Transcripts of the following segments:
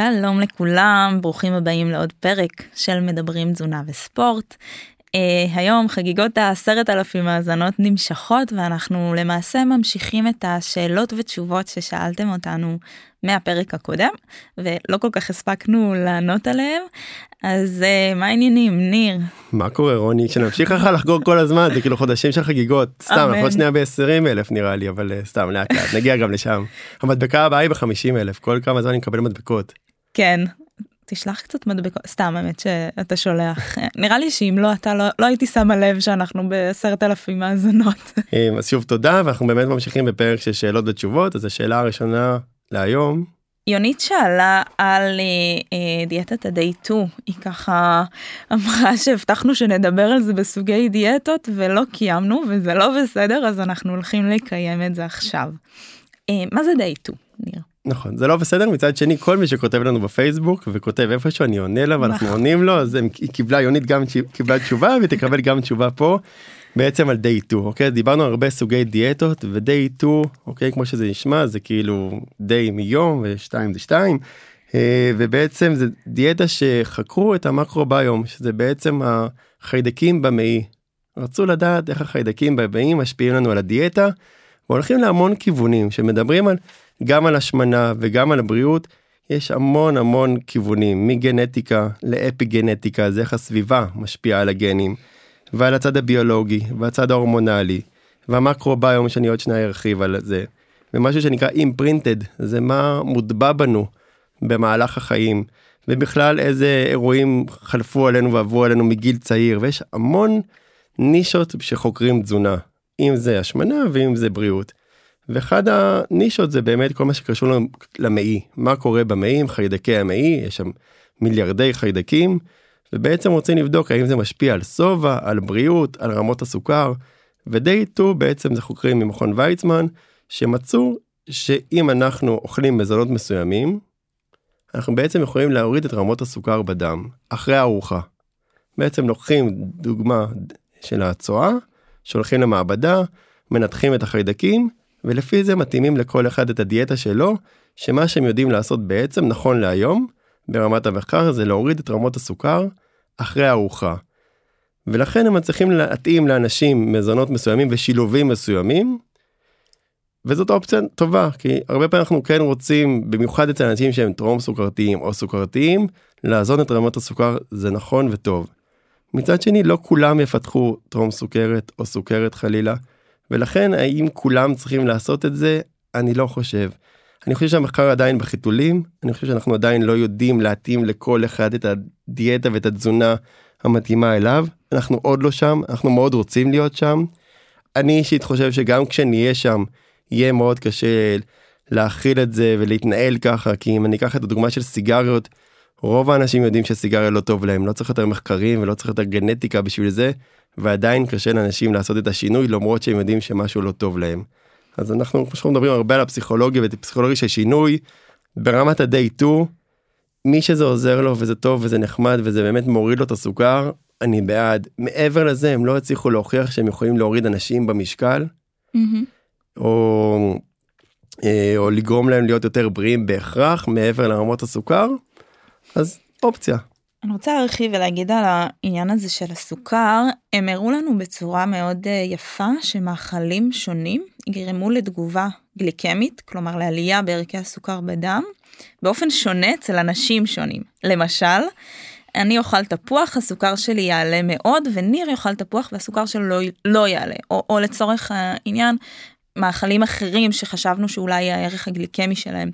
שלום לכולם, ברוכים הבאים לעוד פרק של מדברים תזונה וספורט. Uh, היום חגיגות העשרת אלפים האזנות נמשכות ואנחנו למעשה ממשיכים את השאלות ותשובות ששאלתם אותנו מהפרק הקודם ולא כל כך הספקנו לענות עליהם אז uh, מה העניינים ניר? מה קורה רוני שנמשיך לך לחגוג כל הזמן זה כאילו חודשים של חגיגות סתם אנחנו שנייה ב-20 אלף נראה לי אבל uh, סתם לאט לאט נגיע גם לשם המדבקה הבאה היא ב-50 אלף כל כמה זמן אני מקבל מדבקות. כן תשלח קצת מדבקות סתם האמת שאתה שולח נראה לי שאם לא אתה לא, לא הייתי שמה לב שאנחנו בעשרת אלפים האזנות. אז שוב תודה ואנחנו באמת ממשיכים בפרק של שאלות ותשובות אז השאלה הראשונה להיום. יונית שאלה על אה, אה, דיאטת ה-day 2 היא ככה אמרה שהבטחנו שנדבר על זה בסוגי דיאטות ולא קיימנו וזה לא בסדר אז אנחנו הולכים לקיים את זה עכשיו. אה, מה זה day 2 ניר? נכון זה לא בסדר מצד שני כל מי שכותב לנו בפייסבוק וכותב איפשהו אני עונה לה ואנחנו נכון. עונים לו אז היא קיבלה יונית גם קיבלה תשובה ותקבל גם תשובה פה בעצם על day 2 אוקיי דיברנו הרבה סוגי דיאטות ו-day 2 אוקיי כמו שזה נשמע זה כאילו day מיום ו-2 זה 2 אה, ובעצם זה דיאטה שחקרו את המקרוביום שזה בעצם החיידקים במעי. רצו לדעת איך החיידקים במעי משפיעים לנו על הדיאטה והולכים להמון כיוונים שמדברים על גם על השמנה וגם על הבריאות, יש המון המון כיוונים, מגנטיקה לאפי גנטיקה, זה איך הסביבה משפיעה על הגנים, ועל הצד הביולוגי, והצד ההורמונלי, והמקרוביום שאני עוד שניה ארחיב על זה, ומשהו שנקרא אימפרינטד, זה מה מוטבע בנו במהלך החיים, ובכלל איזה אירועים חלפו עלינו ועברו עלינו מגיל צעיר, ויש המון נישות שחוקרים תזונה, אם זה השמנה ואם זה בריאות. ואחד הנישות זה באמת כל מה שקשור למעי, מה קורה במעי עם חיידקי המעי, יש שם מיליארדי חיידקים, ובעצם רוצים לבדוק האם זה משפיע על שובע, על בריאות, על רמות הסוכר, ודי טו בעצם זה חוקרים ממכון ויצמן, שמצאו שאם אנחנו אוכלים מזונות מסוימים, אנחנו בעצם יכולים להוריד את רמות הסוכר בדם, אחרי הארוחה. בעצם לוקחים דוגמה של הצואה, שולחים למעבדה, מנתחים את החיידקים, ולפי זה מתאימים לכל אחד את הדיאטה שלו, שמה שהם יודעים לעשות בעצם נכון להיום, ברמת המחקר, זה להוריד את רמות הסוכר אחרי הארוחה. ולכן הם מצליחים להתאים לאנשים מזונות מסוימים ושילובים מסוימים, וזאת אופציה טובה, כי הרבה פעמים אנחנו כן רוצים, במיוחד אצל אנשים שהם טרום סוכרתיים או סוכרתיים, לאזון את רמות הסוכר זה נכון וטוב. מצד שני, לא כולם יפתחו טרום סוכרת או סוכרת חלילה, ולכן האם כולם צריכים לעשות את זה אני לא חושב. אני חושב שהמחקר עדיין בחיתולים אני חושב שאנחנו עדיין לא יודעים להתאים לכל אחד את הדיאטה ואת התזונה המתאימה אליו אנחנו עוד לא שם אנחנו מאוד רוצים להיות שם. אני אישית חושב שגם כשנהיה שם יהיה מאוד קשה להכיל את זה ולהתנהל ככה כי אם אני אקח את הדוגמה של סיגריות רוב האנשים יודעים שסיגריה לא טוב להם לא צריך יותר מחקרים ולא צריך יותר גנטיקה בשביל זה ועדיין קשה לאנשים לעשות את השינוי למרות שהם יודעים שמשהו לא טוב להם. אז אנחנו פשוט מדברים הרבה על הפסיכולוגיה ופסיכולוגיה של שינוי ברמת ה-day 2 מי שזה עוזר לו וזה טוב וזה נחמד וזה באמת מוריד לו את הסוכר אני בעד מעבר לזה הם לא הצליחו להוכיח שהם יכולים להוריד אנשים במשקל mm-hmm. או, אה, או לגרום להם להיות יותר בריאים בהכרח מעבר לרמות הסוכר אז אופציה אני רוצה להרחיב ולהגיד על העניין הזה של הסוכר, הם הראו לנו בצורה מאוד אה, יפה שמאכלים שונים יגרמו לתגובה גליקמית, כלומר לעלייה בערכי הסוכר בדם, באופן שונה אצל אנשים שונים. למשל, אני אוכל תפוח, הסוכר שלי יעלה מאוד, וניר יאכל תפוח והסוכר שלו לא, לא יעלה. או, או לצורך העניין, מאכלים אחרים שחשבנו שאולי הערך הגליקמי שלהם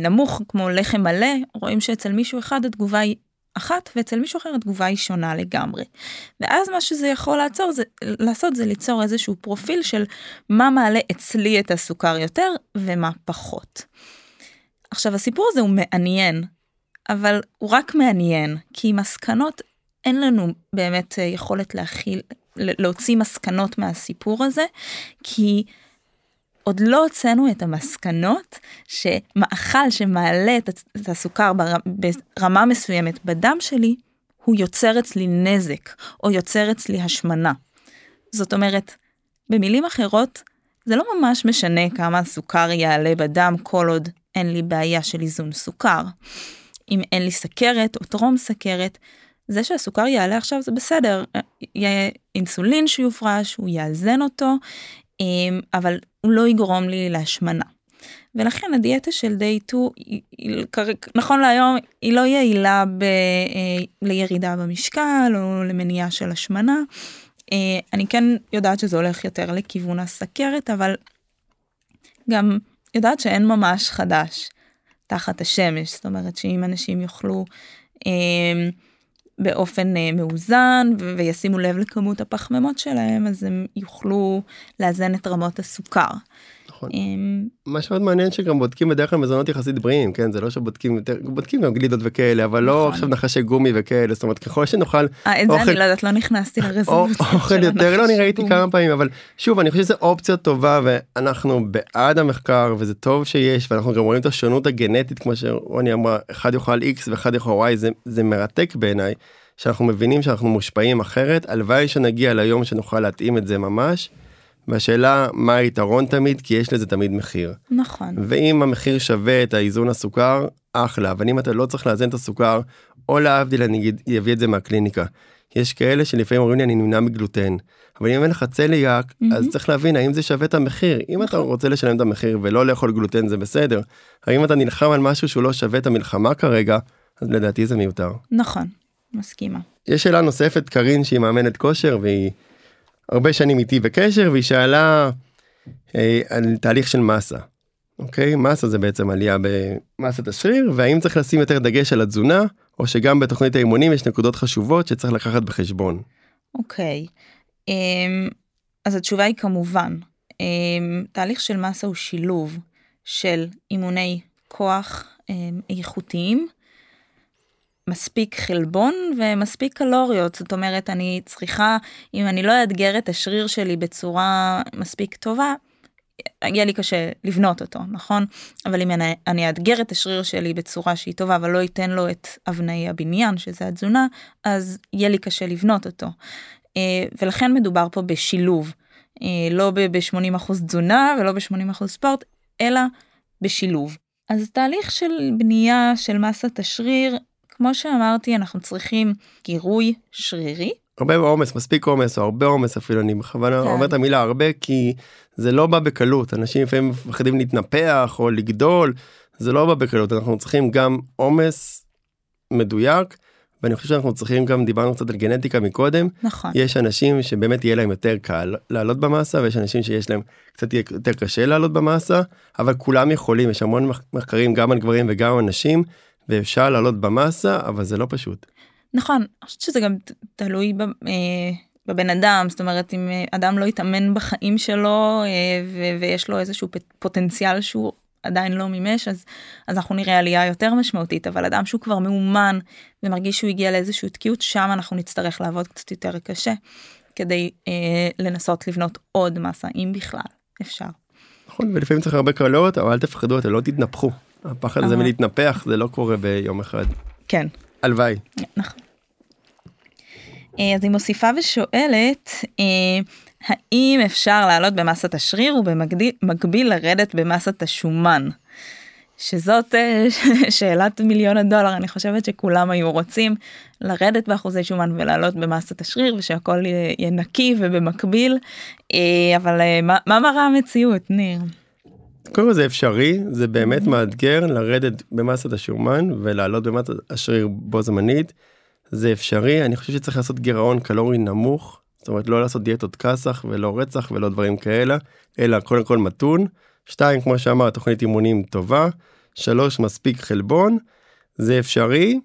נמוך כמו לחם מלא רואים שאצל מישהו אחד התגובה היא אחת ואצל מישהו אחר התגובה היא שונה לגמרי. ואז מה שזה יכול לעצור זה לעשות זה ליצור איזשהו פרופיל של מה מעלה אצלי את הסוכר יותר ומה פחות. עכשיו הסיפור הזה הוא מעניין אבל הוא רק מעניין כי מסקנות אין לנו באמת אה, יכולת להכיל להוציא מסקנות מהסיפור הזה כי עוד לא הוצאנו את המסקנות שמאכל שמעלה את הסוכר ברמה מסוימת בדם שלי, הוא יוצר אצלי נזק או יוצר אצלי השמנה. זאת אומרת, במילים אחרות, זה לא ממש משנה כמה הסוכר יעלה בדם כל עוד אין לי בעיה של איזון סוכר. אם אין לי סכרת או טרום סכרת, זה שהסוכר יעלה עכשיו זה בסדר, יהיה אינסולין שיופרש, הוא יאזן אותו, אבל הוא לא יגרום לי להשמנה. ולכן הדיאטה של דיי 2 נכון להיום היא לא יעילה ב, אה, לירידה במשקל או למניעה של השמנה. אה, אני כן יודעת שזה הולך יותר לכיוון הסכרת אבל גם יודעת שאין ממש חדש תחת השמש זאת אומרת שאם אנשים יאכלו אה, באופן מאוזן וישימו לב לכמות הפחמימות שלהם אז הם יוכלו לאזן את רמות הסוכר. נכון. אמ, מה שמאוד מעניין שגם בודקים בדרך כלל מזונות יחסית בריאים כן זה לא שבודקים יותר בודקים גם גלידות וכאלה אבל לא נכון. עכשיו נחשי גומי וכאלה זאת אומרת ככל שנאכל. אה, את זה אני לא יודעת לא נכנסתי לרזולוציה. אוכל יותר לא אני ראיתי כמה פעמים אבל שוב אני חושב שזה אופציה טובה ואנחנו בעד המחקר וזה טוב שיש ואנחנו גם רואים את השונות הגנטית כמו שרוני אמרה אחד יאכל x ואחד יאכל y זה זה מרתק בעיניי. שאנחנו מבינים שאנחנו מושפעים אחרת הלוואי שנגיע ליום שנוכל להתאים את זה ממש. והשאלה מה היתרון תמיד כי יש לזה תמיד מחיר. נכון. ואם המחיר שווה את האיזון הסוכר אחלה אבל אם אתה לא צריך לאזן את הסוכר או להבדיל אני אביא את זה מהקליניקה. יש כאלה שלפעמים אומרים לי אני נמנע מגלוטן אבל אם אין לך צליאק mm-hmm. אז צריך להבין האם זה שווה את המחיר אם נכון. אתה רוצה לשלם את המחיר ולא לאכול גלוטן זה בסדר האם אתה נלחם על משהו שהוא לא שווה את המלחמה כרגע אז לדעתי זה מיותר. נכון מסכימה. יש שאלה נוספת קארין שהיא מאמנת כושר והיא הרבה שנים איתי בקשר והיא שאלה אה, על תהליך של מסה. אוקיי מסה זה בעצם עלייה במסת השריר והאם צריך לשים יותר דגש על התזונה או שגם בתוכנית האימונים יש נקודות חשובות שצריך לקחת בחשבון. אוקיי אמ, אז התשובה היא כמובן אמ, תהליך של מסה הוא שילוב של אימוני כוח אמ, איכותיים מספיק חלבון ומספיק קלוריות זאת אומרת אני צריכה אם אני לא אאתגר את השריר שלי בצורה מספיק טובה. יהיה לי קשה לבנות אותו נכון אבל אם אני, אני אאתגר את השריר שלי בצורה שהיא טובה אבל לא ייתן לו את אבני הבניין שזה התזונה אז יהיה לי קשה לבנות אותו אה, ולכן מדובר פה בשילוב אה, לא ב-80% תזונה ולא ב-80% ספורט אלא בשילוב. אז תהליך של בנייה של מסת השריר כמו שאמרתי אנחנו צריכים גירוי שרירי. הרבה עומס מספיק עומס או הרבה עומס אפילו אני בכוונה כן. אומר את המילה הרבה כי זה לא בא בקלות. אנשים לפעמים מפחדים להתנפח או לגדול זה לא בא בקלות. אנחנו צריכים גם עומס מדויק ואני חושב שאנחנו צריכים גם דיברנו קצת על גנטיקה מקודם. נכון. יש אנשים שבאמת יהיה להם יותר קל לעלות במאסה ויש אנשים שיש להם קצת יותר קשה לעלות במאסה אבל כולם יכולים. יש המון מחקרים גם על גברים וגם על נשים ואפשר לעלות במסה אבל זה לא פשוט. נכון אני חושבת שזה גם תלוי אה, בבן אדם זאת אומרת אם אה, אדם לא יתאמן בחיים שלו אה, ויש לו איזשהו פוטנציאל שהוא עדיין לא מימש אז אז אנחנו נראה עלייה יותר משמעותית אבל אדם שהוא כבר מאומן ומרגיש שהוא הגיע לאיזשהו תקיעות שם אנחנו נצטרך לעבוד קצת יותר קשה כדי אה, לנסות לבנות עוד מסה אם בכלל אפשר. נכון ולפעמים צריך הרבה קרלות אבל אל תפחדו אתם לא תתנפחו הפחד הזה מלהתנפח זה לא קורה ביום אחד. כן. הלוואי. נכון. אה, אז היא מוסיפה ושואלת אה, האם אפשר לעלות במסת השריר ובמקביל לרדת במסת השומן. שזאת אה, שאלת מיליון הדולר אני חושבת שכולם היו רוצים לרדת באחוזי שומן ולעלות במסת השריר ושהכל יהיה נקי ובמקביל אבל מה, מה מראה המציאות ניר. קודם כל זה אפשרי זה באמת מאתגר לרדת במסת השומן ולעלות במסת השריר בו זמנית. זה אפשרי אני חושב שצריך לעשות גירעון קלורי נמוך זאת אומרת לא לעשות דיאטות כסח ולא רצח ולא דברים כאלה אלא קודם כל מתון. שתיים כמו שאמר תוכנית אימונים טובה. שלוש מספיק חלבון. זה אפשרי.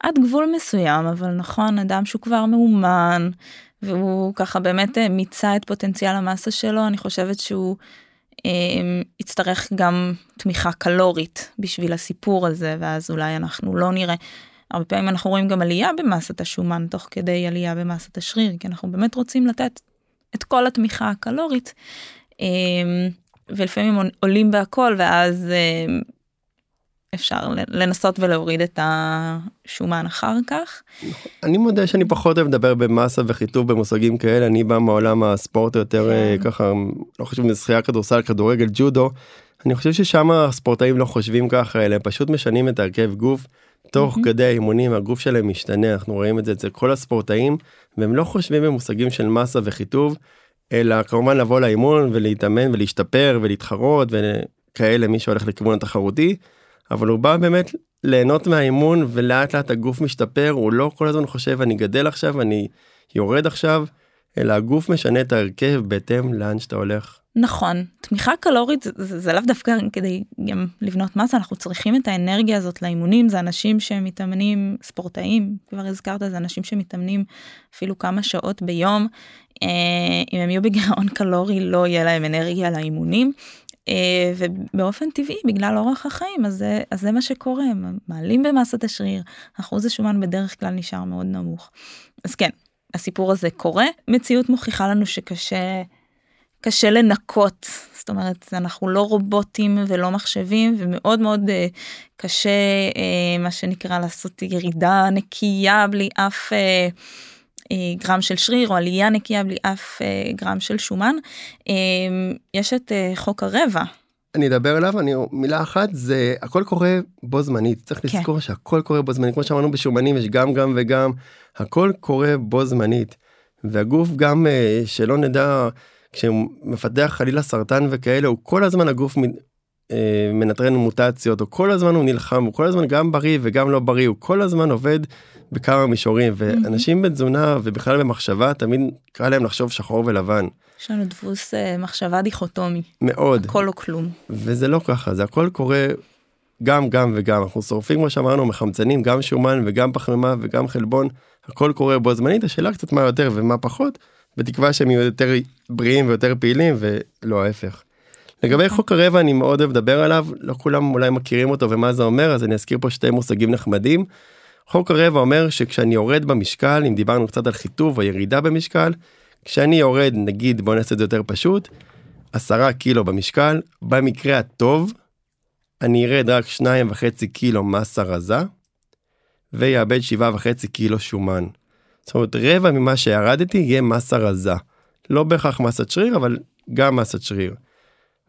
עד גבול מסוים אבל נכון אדם שהוא כבר מאומן והוא ככה באמת אה, מיצה את פוטנציאל המסה שלו אני חושבת שהוא יצטרך גם תמיכה קלורית בשביל הסיפור הזה ואז אולי אנחנו לא נראה. הרבה פעמים אנחנו רואים גם עלייה במסת השומן תוך כדי עלייה במסת השריר כי אנחנו באמת רוצים לתת את כל התמיכה הקלורית אמ, ולפעמים עולים בהכל ואז אמ, אפשר לנסות ולהוריד את השומן אחר כך. אני מודה שאני פחות אוהב לדבר במסה וחיטוב במושגים כאלה אני בא מעולם הספורט יותר כן. ככה לא חשוב משחייה כדורסל כדורגל ג'ודו. אני חושב ששם הספורטאים לא חושבים ככה אלא פשוט משנים את הרכב גוף תוך mm-hmm. כדי האימונים הגוף שלהם משתנה אנחנו רואים את זה אצל כל הספורטאים והם לא חושבים במושגים של מסה וחיטוב אלא כמובן לבוא לאימון ולהתאמן ולהשתפר ולהתחרות וכאלה מי שהולך לכיוון התחרותי אבל הוא בא באמת ליהנות מהאימון ולאט לאט הגוף משתפר הוא לא כל הזמן חושב אני גדל עכשיו אני יורד עכשיו אלא הגוף משנה את ההרכב בהתאם לאן שאתה הולך. נכון תמיכה קלורית זה, זה, זה לאו דווקא כדי גם לבנות מסה אנחנו צריכים את האנרגיה הזאת לאימונים זה אנשים שמתאמנים ספורטאים כבר הזכרת זה אנשים שמתאמנים אפילו כמה שעות ביום אה, אם הם יהיו בגירעון קלורי לא יהיה להם אנרגיה לאימונים. אה, ובאופן טבעי בגלל אורח החיים אז זה, אז זה מה שקורה מעלים במסת השריר אחוז השומן בדרך כלל נשאר מאוד נמוך. אז כן הסיפור הזה קורה מציאות מוכיחה לנו שקשה קשה לנקות זאת אומרת אנחנו לא רובוטים ולא מחשבים ומאוד מאוד uh, קשה uh, מה שנקרא לעשות ירידה נקייה בלי אף uh, גרם של שריר או עלייה נקייה בלי אף uh, גרם של שומן. Uh, יש את חוק הרבע. אני אדבר עליו אני מילה אחת זה הכל קורה בו זמנית צריך כן. לזכור שהכל קורה בו זמנית כמו שאמרנו בשומנים יש גם גם וגם הכל קורה בו זמנית. והגוף גם שלא נדע כשהוא מפתח חלילה סרטן וכאלה הוא כל הזמן הגוף אה, מנטרן מוטציות או כל הזמן הוא נלחם הוא כל הזמן גם בריא וגם לא בריא הוא כל הזמן עובד בכמה מישורים ואנשים בתזונה ובכלל במחשבה תמיד קל להם לחשוב שחור ולבן. יש לנו דפוס uh, מחשבה דיכוטומי. מאוד. הכל או כלום. וזה לא ככה זה הכל קורה גם גם וגם אנחנו שורפים כמו שאמרנו מחמצנים גם שומן וגם פחמימה וגם חלבון הכל קורה בו זמנית השאלה קצת מה יותר ומה פחות. בתקווה שהם יהיו יותר בריאים ויותר פעילים ולא ההפך. לגבי חוק הרבע אני מאוד אוהב לדבר עליו לא כולם אולי מכירים אותו ומה זה אומר אז אני אזכיר פה שתי מושגים נחמדים. חוק הרבע אומר שכשאני יורד במשקל אם דיברנו קצת על חיטוב או ירידה במשקל כשאני יורד נגיד בוא נעשה את זה יותר פשוט עשרה קילו במשקל במקרה הטוב אני ארד רק שניים וחצי קילו מסה רזה ויאבד שבעה וחצי קילו שומן. זאת אומרת רבע ממה שירדתי יהיה מסה רזה. לא בהכרח מסת שריר אבל גם מסת שריר.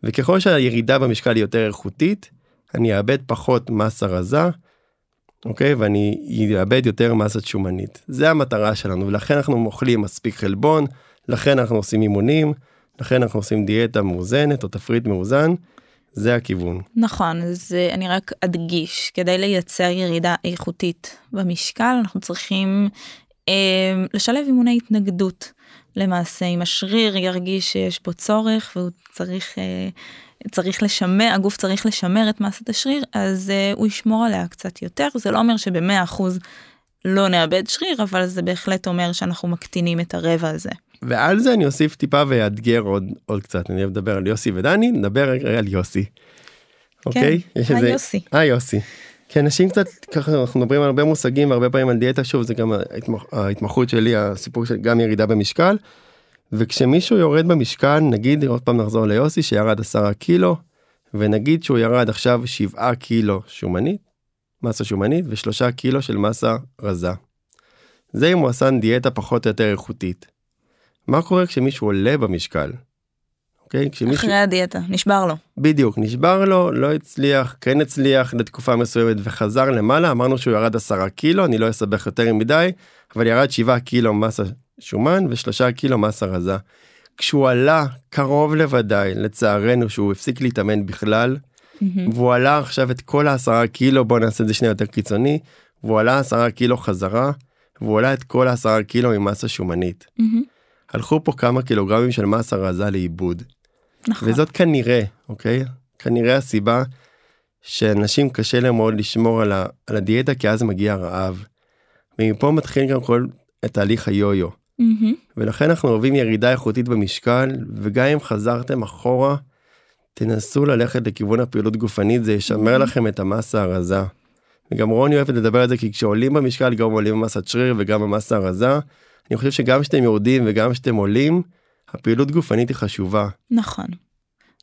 וככל שהירידה במשקל היא יותר איכותית אני אאבד פחות מסה רזה. אוקיי ואני אאבד יותר מסת שומנית זה המטרה שלנו ולכן אנחנו אוכלים מספיק חלבון לכן אנחנו עושים אימונים לכן אנחנו עושים דיאטה מאוזנת או תפריט מאוזן. זה הכיוון. נכון, אז אני רק אדגיש, כדי לייצר ירידה איכותית במשקל אנחנו צריכים אמ, לשלב אימוני התנגדות למעשה אם השריר ירגיש שיש בו צורך והוא צריך אה, צריך לשמר הגוף צריך לשמר את מסת השריר אז אה, הוא ישמור עליה קצת יותר זה לא אומר שבמאה אחוז לא נאבד שריר אבל זה בהחלט אומר שאנחנו מקטינים את הרבע הזה. ועל זה אני אוסיף טיפה ואתגר עוד עוד קצת אני אדבר על יוסי ודני נדבר על יוסי. כן, אוקיי? היי יוסי. היי יוסי. כי אנשים קצת ככה אנחנו מדברים על הרבה מושגים הרבה פעמים על דיאטה שוב זה גם ההתמח, ההתמחות שלי הסיפור של גם ירידה במשקל. וכשמישהו יורד במשקל נגיד עוד פעם נחזור ליוסי שירד עשרה קילו ונגיד שהוא ירד עכשיו שבעה קילו שומנית מסה שומנית ושלושה קילו של מסה רזה. זה אם הוא עשה דיאטה פחות או יותר איכותית. מה קורה כשמישהו עולה במשקל? אוקיי? כשמישהו... אחרי הדיאטה, נשבר לו. בדיוק, נשבר לו, לא הצליח, כן הצליח לתקופה מסוימת וחזר למעלה, אמרנו שהוא ירד עשרה קילו, אני לא אסבך יותר מדי, אבל ירד שבעה קילו מסה שומן ושלושה קילו מסה רזה. כשהוא עלה קרוב לוודאי, לצערנו, שהוא הפסיק להתאמן בכלל, mm-hmm. והוא עלה עכשיו את כל העשרה קילו, בוא נעשה את זה שנייה יותר קיצוני, והוא עלה עשרה קילו חזרה, והוא עלה את כל העשרה קילו עם מסה שומנית. Mm-hmm. הלכו פה כמה קילוגרמים של מסה רזה לאיבוד. נכון. וזאת כנראה, אוקיי? כנראה הסיבה שאנשים קשה להם מאוד לשמור על, ה, על הדיאטה כי אז מגיע רעב. ומפה מתחיל גם כל תהליך היו-יו. Mm-hmm. ולכן אנחנו אוהבים ירידה איכותית במשקל וגם אם חזרתם אחורה תנסו ללכת לכיוון הפעילות גופנית זה ישמר mm-hmm. לכם את המסה הרזה. וגם רוני אוהבת לדבר על זה כי כשעולים במשקל גם עולים במסת שריר וגם במסה הרזה. אני חושב שגם כשאתם יורדים וגם כשאתם עולים הפעילות גופנית היא חשובה. נכון.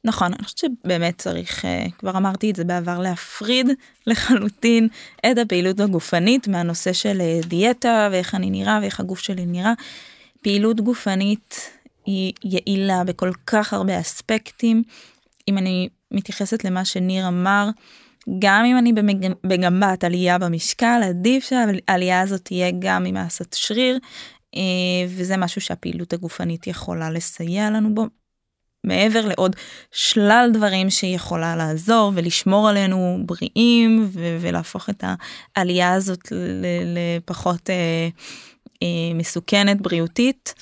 נכון, אני חושבת שבאמת צריך, אה, כבר אמרתי את זה בעבר, להפריד לחלוטין את הפעילות הגופנית מהנושא של אה, דיאטה ואיך אני נראה ואיך הגוף שלי נראה. פעילות גופנית היא יעילה בכל כך הרבה אספקטים. אם אני מתייחסת למה שניר אמר, גם אם אני במגמת עלייה במשקל, עדיף שהעלייה הזאת תהיה גם ממסת שריר, אה, וזה משהו שהפעילות הגופנית יכולה לסייע לנו בו. מעבר לעוד שלל דברים שהיא יכולה לעזור ולשמור עלינו בריאים ולהפוך את העלייה הזאת לפחות אה, אה, מסוכנת בריאותית,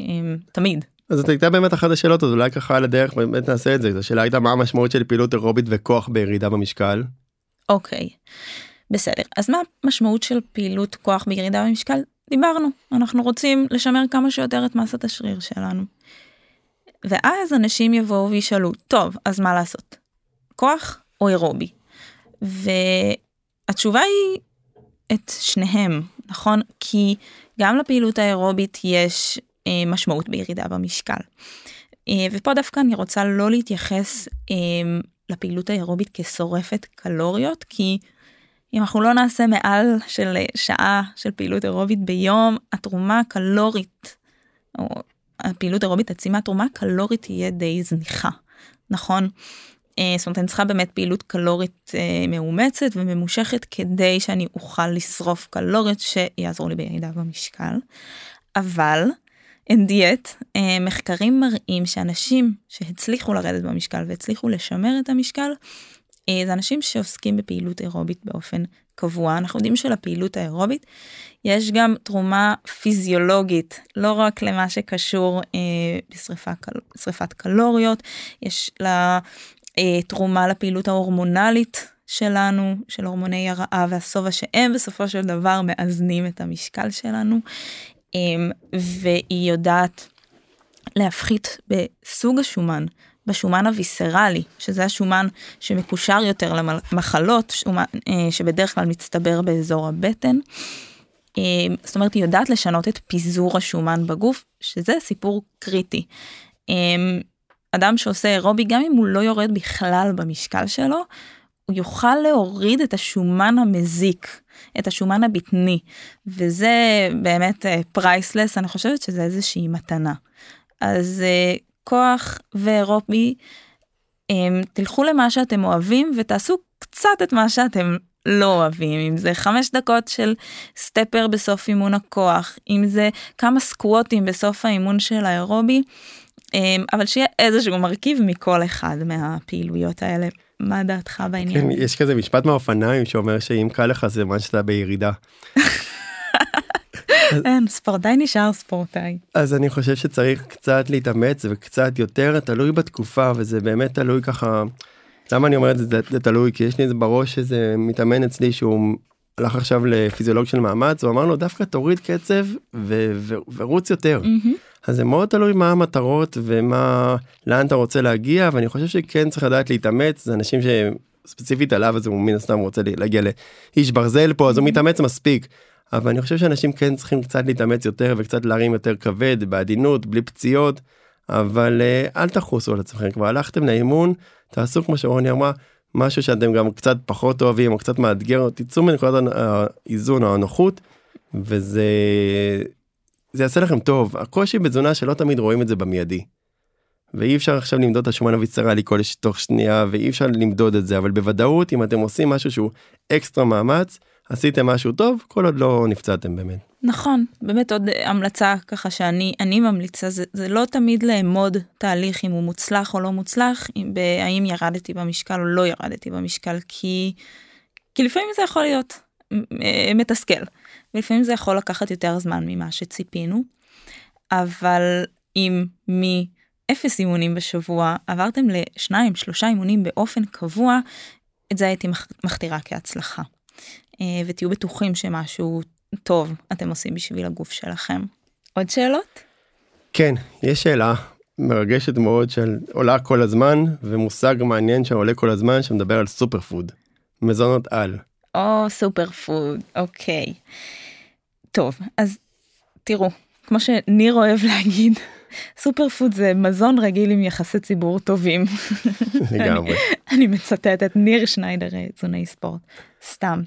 אה, תמיד. אז זאת הייתה באמת אחת השאלות אז אולי ככה על הדרך באמת נעשה את זה השאלה הייתה מה המשמעות של פעילות אירובית וכוח בירידה במשקל. אוקיי בסדר אז מה המשמעות של פעילות כוח בירידה במשקל דיברנו אנחנו רוצים לשמר כמה שיותר את מסת השריר שלנו. ואז אנשים יבואו וישאלו טוב אז מה לעשות? כוח או אירובי? והתשובה היא את שניהם נכון? כי גם לפעילות האירובית יש אה, משמעות בירידה במשקל. אה, ופה דווקא אני רוצה לא להתייחס אה, לפעילות האירובית כשורפת קלוריות כי אם אנחנו לא נעשה מעל של שעה של פעילות אירובית ביום התרומה הקלורית או הפעילות אירובית עצמה התרומה הקלורית תהיה די זניחה נכון. זאת אומרת אני צריכה באמת פעילות קלורית מאומצת וממושכת כדי שאני אוכל לשרוף קלוריות שיעזרו לי בירידה במשקל. אבל אין דיאט, אה, מחקרים מראים שאנשים שהצליחו לרדת במשקל והצליחו לשמר את המשקל, אה, זה אנשים שעוסקים בפעילות אירובית באופן קבוע. אנחנו יודעים שלפעילות האירובית יש גם תרומה פיזיולוגית, לא רק למה שקשור אה, בשריפת קלוריות, יש לה אה, תרומה לפעילות ההורמונלית שלנו, של הורמוני הרעה והשובע שהם בסופו של דבר מאזנים את המשקל שלנו. אמ, והיא יודעת להפחית בסוג השומן, בשומן הוויסרלי, שזה השומן שמקושר יותר למחלות, שומן, אה, שבדרך כלל מצטבר באזור הבטן. אמ, זאת אומרת, היא יודעת לשנות את פיזור השומן בגוף, שזה סיפור קריטי. אמ, אדם שעושה אירובי, גם אם הוא לא יורד בכלל במשקל שלו, הוא יוכל להוריד את השומן המזיק, את השומן הבטני, וזה באמת priceless, אה, אני חושבת שזה איזושהי מתנה. אז כוח ואירובי, אממ, תלכו למה שאתם אוהבים ותעשו קצת את מה שאתם לא אוהבים, אם זה חמש דקות של סטפר בסוף אימון הכוח, אם זה כמה סקווטים בסוף האימון של האירובי, אממ, אבל שיהיה איזשהו מרכיב מכל אחד מהפעילויות האלה. מה דעתך בעניין? כן, יש כזה משפט מהאופניים שאומר שאם קל לך זה מה שאתה בירידה. אין, ספורטאי נשאר ספורטאי. אז אני חושב שצריך קצת להתאמץ וקצת יותר תלוי בתקופה וזה באמת תלוי ככה. למה אני אומר את זה זה תלוי כי יש לי בראש איזה מתאמן אצלי שהוא הלך עכשיו לפיזיולוג של מאמץ הוא אמר לו דווקא תוריד קצב ורוץ יותר. Mm-hmm. אז זה מאוד תלוי מה המטרות ומה לאן אתה רוצה להגיע ואני חושב שכן צריך לדעת להתאמץ זה אנשים שספציפית עליו אז הוא מן הסתם רוצה להגיע לאיש ברזל פה אז הוא מתאמץ מספיק. אבל אני חושב שאנשים כן צריכים קצת להתאמץ יותר וקצת להרים יותר כבד בעדינות בלי פציעות אבל אה, אל תחוסו על עצמכם כבר הלכתם לאימון תעשו כמו שרוני אמרה משהו שאתם גם קצת פחות אוהבים או קצת מאתגר או תצאו מנקודת האיזון או הנוחות וזה זה יעשה לכם טוב הקושי בתזונה שלא תמיד רואים את זה במיידי. ואי אפשר עכשיו למדוד את השומן הוויצרלי כל תוך שנייה ואי אפשר למדוד את זה אבל בוודאות אם אתם עושים משהו שהוא אקסטרה מאמץ עשיתם משהו טוב כל עוד לא נפצעתם באמת. נכון באמת עוד המלצה ככה שאני אני ממליצה זה, זה לא תמיד לאמוד תהליך אם הוא מוצלח או לא מוצלח אם, האם ירדתי במשקל או לא ירדתי במשקל כי כי לפעמים זה יכול להיות מתסכל ולפעמים זה יכול לקחת יותר זמן ממה שציפינו אבל אם מאפס אימונים בשבוע עברתם לשניים שלושה אימונים באופן קבוע את זה הייתי מכתירה כהצלחה. אה, ותהיו בטוחים שמשהו טוב אתם עושים בשביל הגוף שלכם. עוד שאלות? כן, יש שאלה מרגשת מאוד של עולה כל הזמן ומושג מעניין שעולה כל הזמן שמדבר על סופר פוד. מזונות על. או super food, אוקיי. טוב, אז תראו, כמו שניר אוהב להגיד, super food זה מזון רגיל עם יחסי ציבור טובים. לגמרי. אני, אני מצטטת ניר שניידר תזוני ספורט סתם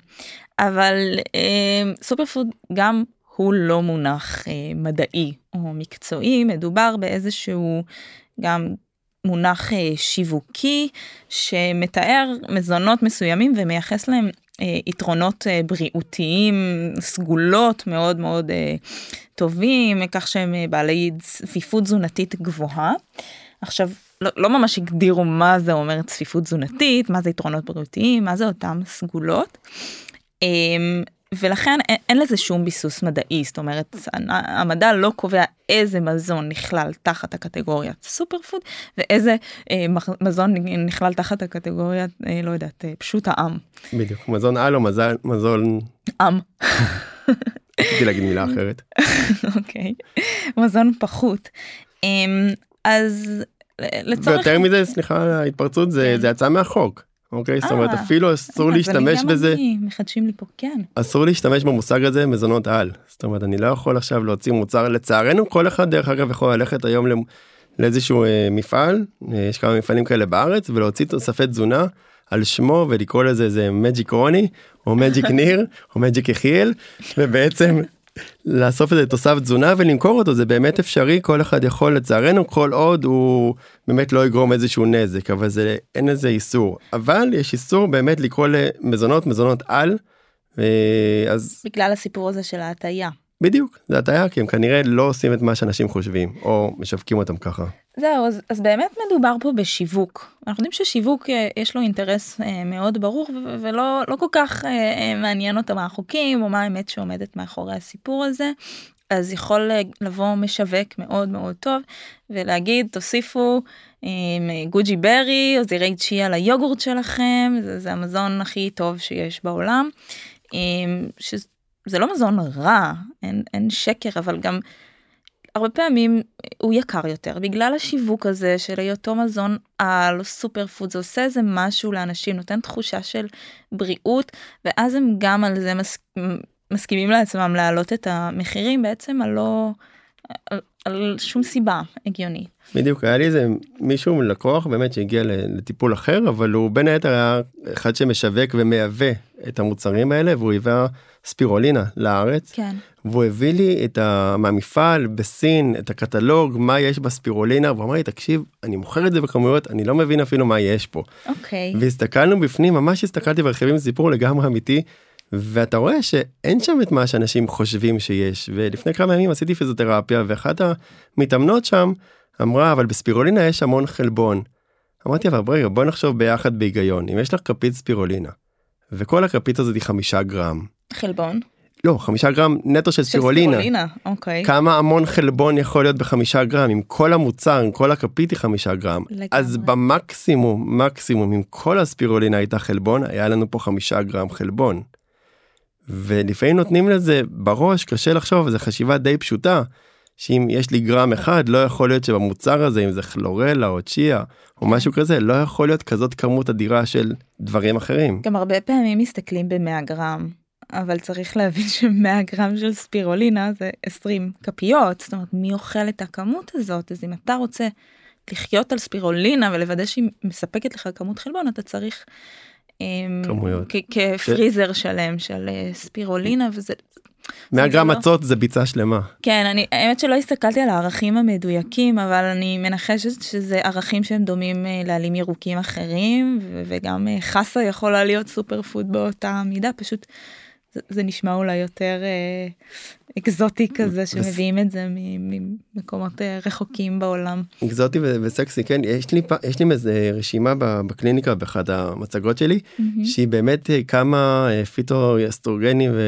אבל אה, super food גם הוא לא מונח אה, מדעי או מקצועי מדובר באיזשהו גם מונח אה, שיווקי שמתאר מזונות מסוימים ומייחס להם יתרונות אה, בריאותיים סגולות מאוד מאוד אה, טובים, כך שהם אה, בעלי צפיפות תזונתית גבוהה. עכשיו, לא, לא ממש הגדירו מה זה אומר צפיפות תזונתית, מה זה יתרונות בריאותיים, מה זה אותם סגולות. ולכן אין, אין לזה שום ביסוס מדעי, זאת אומרת, המדע לא קובע איזה מזון נכלל תחת הקטגוריית סופר פוד ואיזה אה, מזון נכלל תחת הקטגוריית, אה, לא יודעת, אה, פשוט העם. בדיוק, מזון על או מזל, מזון... עם. רציתי להגיד מילה אחרת. אוקיי, מזון פחות. אה, אז לצורך... ויותר מזה, סליחה על ההתפרצות, זה, כן. זה יצא מהחוק. אוקיי? זאת אומרת אה, אפילו אסור להשתמש בזה. מחדשים לי פה, כן. אסור להשתמש במושג הזה מזונות על. זאת אומרת אני לא יכול עכשיו להוציא מוצר לצערנו כל אחד דרך אגב יכול ללכת היום לאיזשהו אה, מפעל אה, יש כמה מפעלים כאלה בארץ ולהוציא תוספי תזונה על שמו ולקרוא לזה איזה מג'יק רוני או מג'יק ניר או מג'יק יחיאל ובעצם לאסוף את זה תוסף תזונה ולמכור אותו זה באמת אפשרי כל אחד יכול לצערנו כל עוד הוא באמת לא יגרום איזשהו נזק אבל זה אין איזה איסור אבל יש איסור באמת לקרוא למזונות מזונות על. אז בגלל הסיפור הזה של ההטייה. בדיוק זה הטעיה כי הם כנראה לא עושים את מה שאנשים חושבים או משווקים אותם ככה. זהו אז, אז באמת מדובר פה בשיווק אנחנו יודעים ששיווק אה, יש לו אינטרס אה, מאוד ברור ולא לא כל כך אה, מעניין אותם החוקים או מה האמת שעומדת מאחורי הסיפור הזה. אז יכול לבוא משווק מאוד מאוד טוב ולהגיד תוסיפו גוג'י ברי או זירי צ'יה ליוגורט שלכם זה, זה המזון הכי טוב שיש בעולם. זה לא מזון רע, אין, אין שקר, אבל גם הרבה פעמים הוא יקר יותר בגלל השיווק הזה של היותו מזון על סופר פוד זה עושה איזה משהו לאנשים נותן תחושה של בריאות ואז הם גם על זה מס, מסכימים לעצמם להעלות את המחירים בעצם על לא על, על שום סיבה הגיונית. בדיוק היה לי איזה מישהו לקוח באמת שהגיע לטיפול אחר אבל הוא בין היתר היה אחד שמשווק ומייבא את המוצרים האלה והוא היווה ספירולינה לארץ. כן. והוא הביא לי את ה... מהמפעל בסין את הקטלוג מה יש בספירולינה והוא אמר לי תקשיב אני מוכר את זה בכמויות אני לא מבין אפילו מה יש פה. אוקיי. והסתכלנו בפנים ממש הסתכלתי ברכיבים סיפור לגמרי אמיתי. ואתה רואה שאין שם את מה שאנשים חושבים שיש ולפני כמה ימים עשיתי פיזיותרפיה ואחת המתאמנות שם אמרה אבל בספירולינה יש המון חלבון. אמרתי אבל בואי בוא נחשוב ביחד בהיגיון אם יש לך כפית ספירולינה וכל הכפית הזאת היא חמישה גרם. חלבון. לא חמישה גרם נטו של ספירולינה. ספירולינה, אוקיי. כמה המון חלבון יכול להיות בחמישה גרם עם כל המוצר עם כל הכפית היא חמישה גרם. לגמרי. אז במקסימום מקסימום אם כל הספירולינה הייתה חלבון היה לנו פה חמישה גרם חלבון. ולפעמים נותנים לזה בראש קשה לחשוב זו חשיבה די פשוטה. שאם יש לי גרם אחד לא יכול להיות שבמוצר הזה אם זה כלורלה או צ'יה או. משהו כזה לא יכול להיות כזאת כמות אדירה של דברים אחרים. גם הרבה פעמים מסתכלים ב-100 גרם אבל צריך להבין ש-100 גרם של ספירולינה זה 20 כפיות זאת אומרת מי אוכל את הכמות הזאת אז אם אתה רוצה לחיות על ספירולינה ולוודא שהיא מספקת לך כמות חלבון אתה צריך. אמ, כמויות. כפריזר שלם של אה, ספירולינה וזה 100 גרם מצות זה ביצה שלמה. כן, אני, האמת שלא הסתכלתי על הערכים המדויקים, אבל אני מנחשת שזה ערכים שהם דומים אה, לעלים ירוקים אחרים, וגם אה, חסה יכולה להיות סופר פוד באותה מידה, פשוט זה, זה נשמע אולי יותר אה, אקזוטי כזה שמביאים את זה ממקומות אה, רחוקים בעולם. אקזוטי וסקסי כן יש לי יש לי איזה רשימה בקליניקה באחת המצגות שלי mm-hmm. שהיא באמת כמה פיטו אסטרוגנים ו...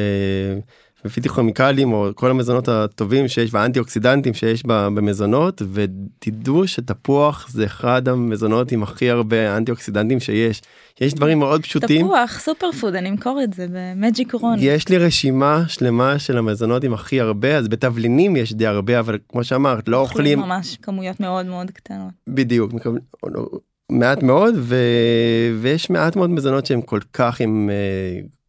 ופיתיכומיקלים או כל המזונות הטובים שיש והאנטי אוקסידנטים שיש במזונות ותדעו שתפוח זה אחד המזונות עם הכי הרבה אנטי אוקסידנטים שיש. יש דברים מאוד פשוטים. תפוח סופר פוד אני אמכור את זה במג'יק רון. יש לי רשימה שלמה של המזונות עם הכי הרבה אז בתבלינים יש די הרבה אבל כמו שאמרת לא אוכלים ממש כמויות מאוד מאוד קטנות. בדיוק. מעט מאוד ו... ויש מעט מאוד מזונות שהם כל כך עם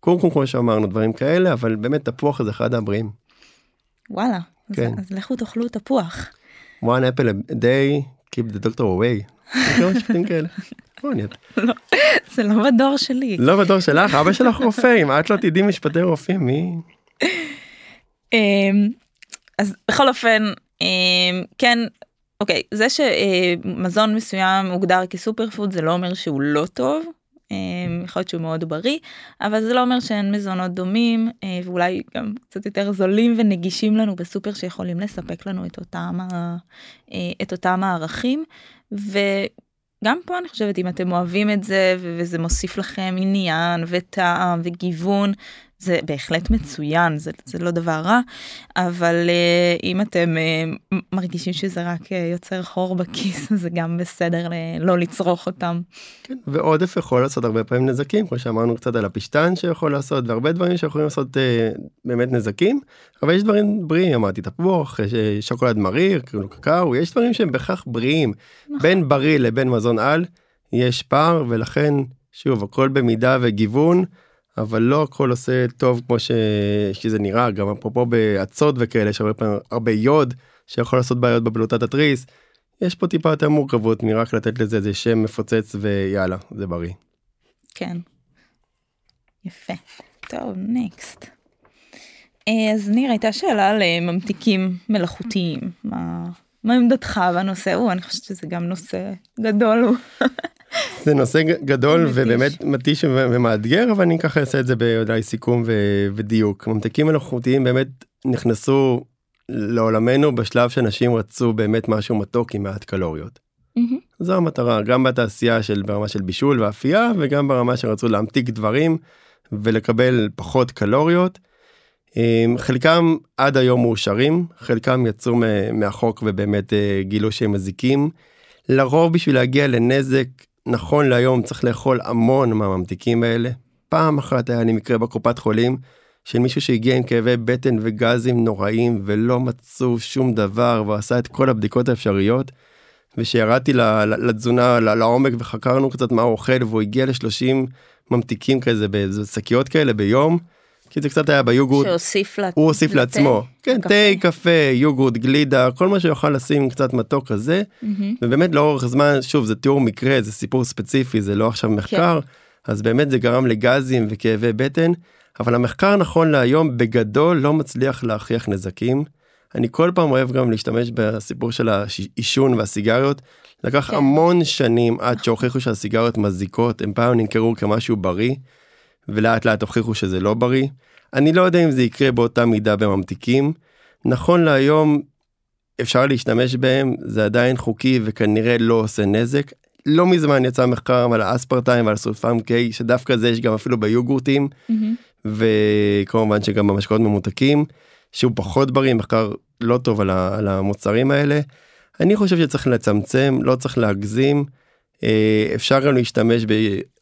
קורקום כמו שאמרנו דברים כאלה אבל באמת תפוח זה אחד הבריאים. וואלה כן. אז, אז לכו תאכלו תפוח. one apple a day keep the doctor away. לא, זה לא בדור שלי. לא בדור שלך אבא שלך רופא אם את לא תדעי משפטי רופאים מי. אמ, אז בכל אופן אמ, כן אוקיי, זה שמזון מסוים מוגדר כסופר פוד זה לא אומר שהוא לא טוב. אה, יכול להיות שהוא מאוד בריא, אבל זה לא אומר שאין מזונות דומים, אה, ואולי גם קצת יותר זולים ונגישים לנו בסופר שיכולים לספק לנו את אותם, אה, את אותם הערכים. וגם פה אני חושבת אם אתם אוהבים את זה וזה מוסיף לכם עניין וטעם וגיוון זה בהחלט מצוין זה, זה לא דבר רע אבל uh, אם אתם uh, מרגישים שזה רק uh, יוצר חור בכיס זה גם בסדר ל- לא לצרוך אותם. כן, ועודף יכול לעשות הרבה פעמים נזקים כמו שאמרנו קצת על הפשטן שיכול לעשות והרבה דברים שיכולים לעשות uh, באמת נזקים אבל יש דברים בריאים אמרתי תפוח שוקולד מריר כאילו קקאו יש דברים שהם בהכרח בריאים נכון. בין בריא לבין מזון על יש פער ולכן שוב הכל במידה וגיוון. אבל לא הכל עושה טוב כמו ש... שזה נראה גם אפרופו באצות וכאלה יש הרבה פעמים הרבה יוד שיכול לעשות בעיות בבלוטת התריס. יש פה טיפה יותר מורכבות מרק לתת לזה איזה שם מפוצץ ויאללה זה בריא. כן. יפה. טוב נקסט. אה, אז ניר הייתה שאלה על אה, ממתיקים מלאכותיים מה מה עמדתך בנושא הוא אני חושבת שזה גם נושא גדול. זה נושא גדול ובאמת מתיש ומאתגר אבל אני ככה אעשה את זה באולי סיכום ודיוק ממתיקים מלאכותיים באמת נכנסו לעולמנו בשלב שאנשים רצו באמת משהו מתוק עם מעט קלוריות. זו המטרה גם בתעשייה של ברמה של בישול ואפייה וגם ברמה שרצו להמתיק דברים ולקבל פחות קלוריות. חלקם עד היום מאושרים חלקם יצאו מהחוק ובאמת אה, גילו שהם מזיקים. לרוב בשביל להגיע לנזק נכון להיום צריך לאכול המון מהממתיקים האלה. פעם אחת היה לי מקרה בקופת חולים של מישהו שהגיע עם כאבי בטן וגזים נוראים ולא מצאו שום דבר ועשה את כל הבדיקות האפשריות. ושירדתי לתזונה לעומק וחקרנו קצת מה הוא אוכל והוא הגיע ל-30 ממתיקים כזה בשקיות כאלה ביום. כי זה קצת היה ביוגורט, שהוסיף לעצמו, הוא הוסיף לעצמו, כן, תה, קפה, יוגורט, גלידה, כל מה שיוכל לשים קצת מתוק כזה, ובאמת לאורך זמן, שוב זה תיאור מקרה, זה סיפור ספציפי, זה לא עכשיו מחקר, כן. אז באמת זה גרם לגזים וכאבי בטן, אבל המחקר נכון להיום בגדול לא מצליח להכריח נזקים. אני כל פעם אוהב גם להשתמש בסיפור של העישון והסיגריות. לקח כן. המון שנים עד שהוכיחו שהסיגריות מזיקות, הם פעם נמכרו כמשהו בריא. ולאט לאט הוכיחו שזה לא בריא. אני לא יודע אם זה יקרה באותה מידה בממתיקים. נכון להיום אפשר להשתמש בהם, זה עדיין חוקי וכנראה לא עושה נזק. לא מזמן יצא מחקר על האספרטיים ועל סולפם קיי, שדווקא זה יש גם אפילו ביוגורטים, mm-hmm. וכמובן שגם במשקאות ממותקים, שהוא פחות בריא, מחקר לא טוב על, ה, על המוצרים האלה. אני חושב שצריך לצמצם, לא צריך להגזים. אה, אפשר גם להשתמש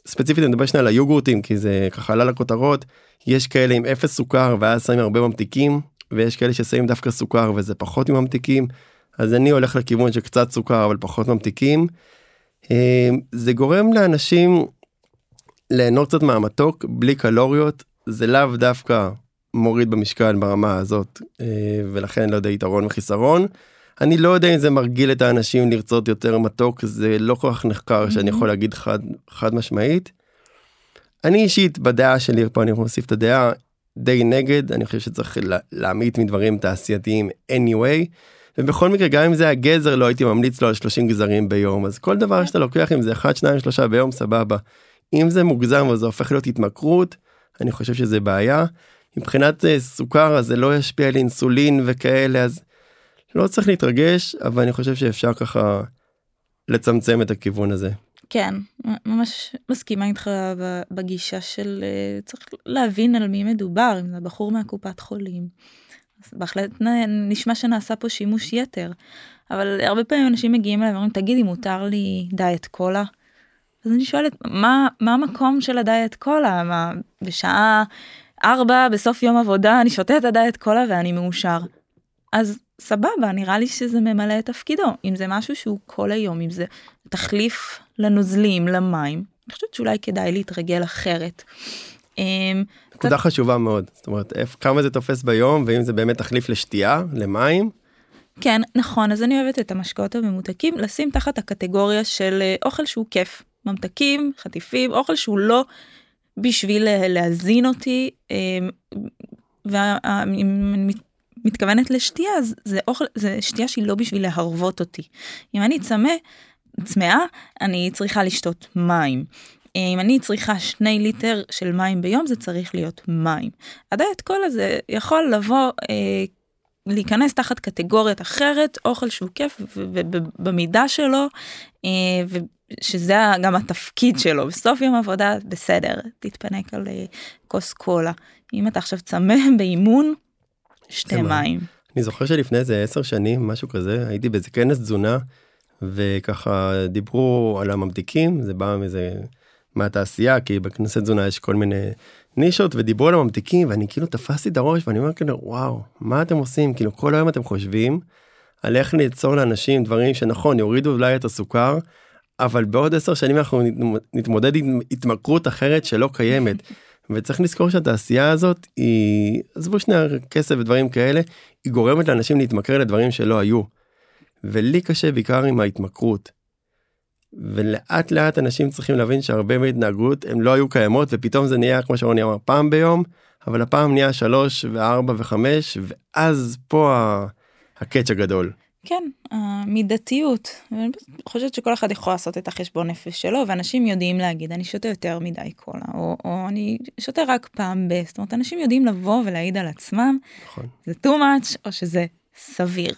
ספציפית אני מדבר שנייה על היוגורטים כי זה ככה עלה לכותרות יש כאלה עם אפס סוכר ואז שמים הרבה ממתיקים ויש כאלה ששמים דווקא סוכר וזה פחות ממתיקים אז אני הולך לכיוון של קצת סוכר אבל פחות ממתיקים. אה, זה גורם לאנשים ליהנות קצת מהמתוק בלי קלוריות זה לאו דווקא מוריד במשקל ברמה הזאת אה, ולכן לא יודע יתרון וחיסרון. אני לא יודע אם זה מרגיל את האנשים לרצות יותר מתוק זה לא כל כך נחקר mm-hmm. שאני יכול להגיד חד חד משמעית. אני אישית בדעה שלי פה אני מוסיף את הדעה די נגד אני חושב שצריך להמעיט מדברים תעשייתיים anyway. ובכל מקרה גם אם זה הגזר לא הייתי ממליץ לו על 30 גזרים ביום אז כל דבר שאתה לוקח עם זה 1 2 3 ביום סבבה. אם זה מוגזם וזה הופך להיות התמכרות אני חושב שזה בעיה. מבחינת אה, סוכר אז זה לא ישפיע על אינסולין וכאלה אז לא צריך להתרגש אבל אני חושב שאפשר ככה לצמצם את הכיוון הזה. כן ממש מסכימה איתך בגישה של אה, צריך להבין על מי מדובר אם זה בחור מהקופת חולים. בהחלט נשמע שנעשה פה שימוש יתר אבל הרבה פעמים אנשים מגיעים אליי ואומרים תגידי מותר לי דיאט קולה. אז אני שואלת מה מה המקום של הדיאט קולה מה בשעה 4 בסוף יום עבודה אני שותה את הדיאט קולה ואני מאושר. אז סבבה נראה לי שזה ממלא את תפקידו אם זה משהו שהוא כל היום אם זה תחליף לנוזלים למים אני חושבת שאולי כדאי להתרגל אחרת. אמ, נקודה קצת... חשובה מאוד זאת אומרת כמה זה תופס ביום ואם זה באמת תחליף לשתייה למים. כן נכון אז אני אוהבת את המשקאות הממותקים לשים תחת הקטגוריה של אה, אוכל שהוא כיף ממתקים חטיפים אוכל שהוא לא בשביל להזין אותי אמ, ואם מתכוונת לשתייה, אז זה אוכל, זה שתייה שהיא לא בשביל להרוות אותי. אם אני צמא, צמאה, אני צריכה לשתות מים. אם אני צריכה שני ליטר של מים ביום, זה צריך להיות מים. הדיאט קולה זה יכול לבוא, אה, להיכנס תחת קטגוריית אחרת, אוכל שהוא כיף ובמידה שלו, אה, שזה גם התפקיד שלו. בסוף יום עבודה, בסדר, תתפנק על אה, כוס קולה. אם אתה עכשיו צמא באימון, שתי מים. אני זוכר שלפני איזה עשר שנים, משהו כזה, הייתי באיזה כנס תזונה, וככה דיברו על הממתיקים, זה בא מאיזה... מהתעשייה כי בכנסת תזונה יש כל מיני נישות ודיברו על הממתיקים ואני כאילו תפסתי את הראש ואני אומר כאילו וואו מה אתם עושים כאילו כל היום אתם חושבים על איך ליצור לאנשים דברים שנכון יורידו אולי את הסוכר אבל בעוד עשר שנים אנחנו נתמודד עם התמכרות אחרת שלא קיימת. וצריך לזכור שהתעשייה הזאת היא עזבו שנייה כסף ודברים כאלה היא גורמת לאנשים להתמכר לדברים שלא היו. ולי קשה בעיקר עם ההתמכרות. ולאט לאט אנשים צריכים להבין שהרבה מהתנהגות הם לא היו קיימות ופתאום זה נהיה כמו שרוני אמר פעם ביום אבל הפעם נהיה שלוש וארבע וחמש ואז פה הקאץ' הגדול. כן המידתיות אני חושבת שכל אחד יכול לעשות את החשבון נפש שלו ואנשים יודעים להגיד אני שותה יותר מדי קולה או, או אני שותה רק פעם ב... זאת אומרת אנשים יודעים לבוא ולהעיד על עצמם נכון. זה too much או שזה סביר.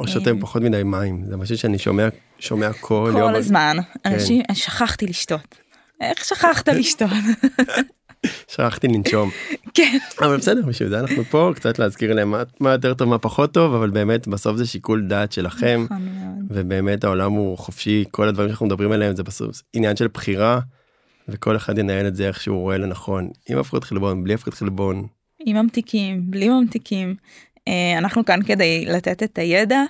או שותם פחות מדי מים זה משהו שאני שומע שומע כל, כל יום. כל הזמן כן. אנשים שכחתי לשתות. איך שכחת לשתות? שכחתי לנשום. כן. אבל בסדר בשביל זה אנחנו פה קצת להזכיר להם מה, מה יותר טוב מה פחות טוב אבל באמת בסוף זה שיקול דעת שלכם נכון ובאמת העולם הוא חופשי כל הדברים שאנחנו מדברים עליהם זה בסוף עניין של בחירה וכל אחד ינהל את זה איך שהוא רואה לנכון עם הפקות חלבון בלי הפקות חלבון. עם ממתיקים בלי ממתיקים אה, אנחנו כאן כדי לתת את הידע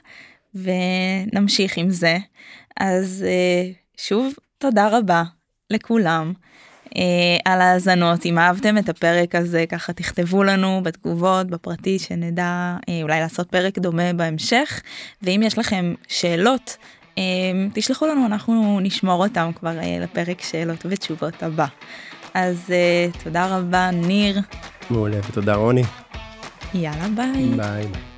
ונמשיך עם זה. אז אה, שוב תודה רבה לכולם על האזנות אם אהבתם את הפרק הזה ככה תכתבו לנו בתגובות בפרטי שנדע אולי לעשות פרק דומה בהמשך ואם יש לכם שאלות תשלחו לנו אנחנו נשמור אותם כבר לפרק שאלות ותשובות הבא. אז תודה רבה ניר. מעולה ותודה רוני. יאללה ביי. ביי.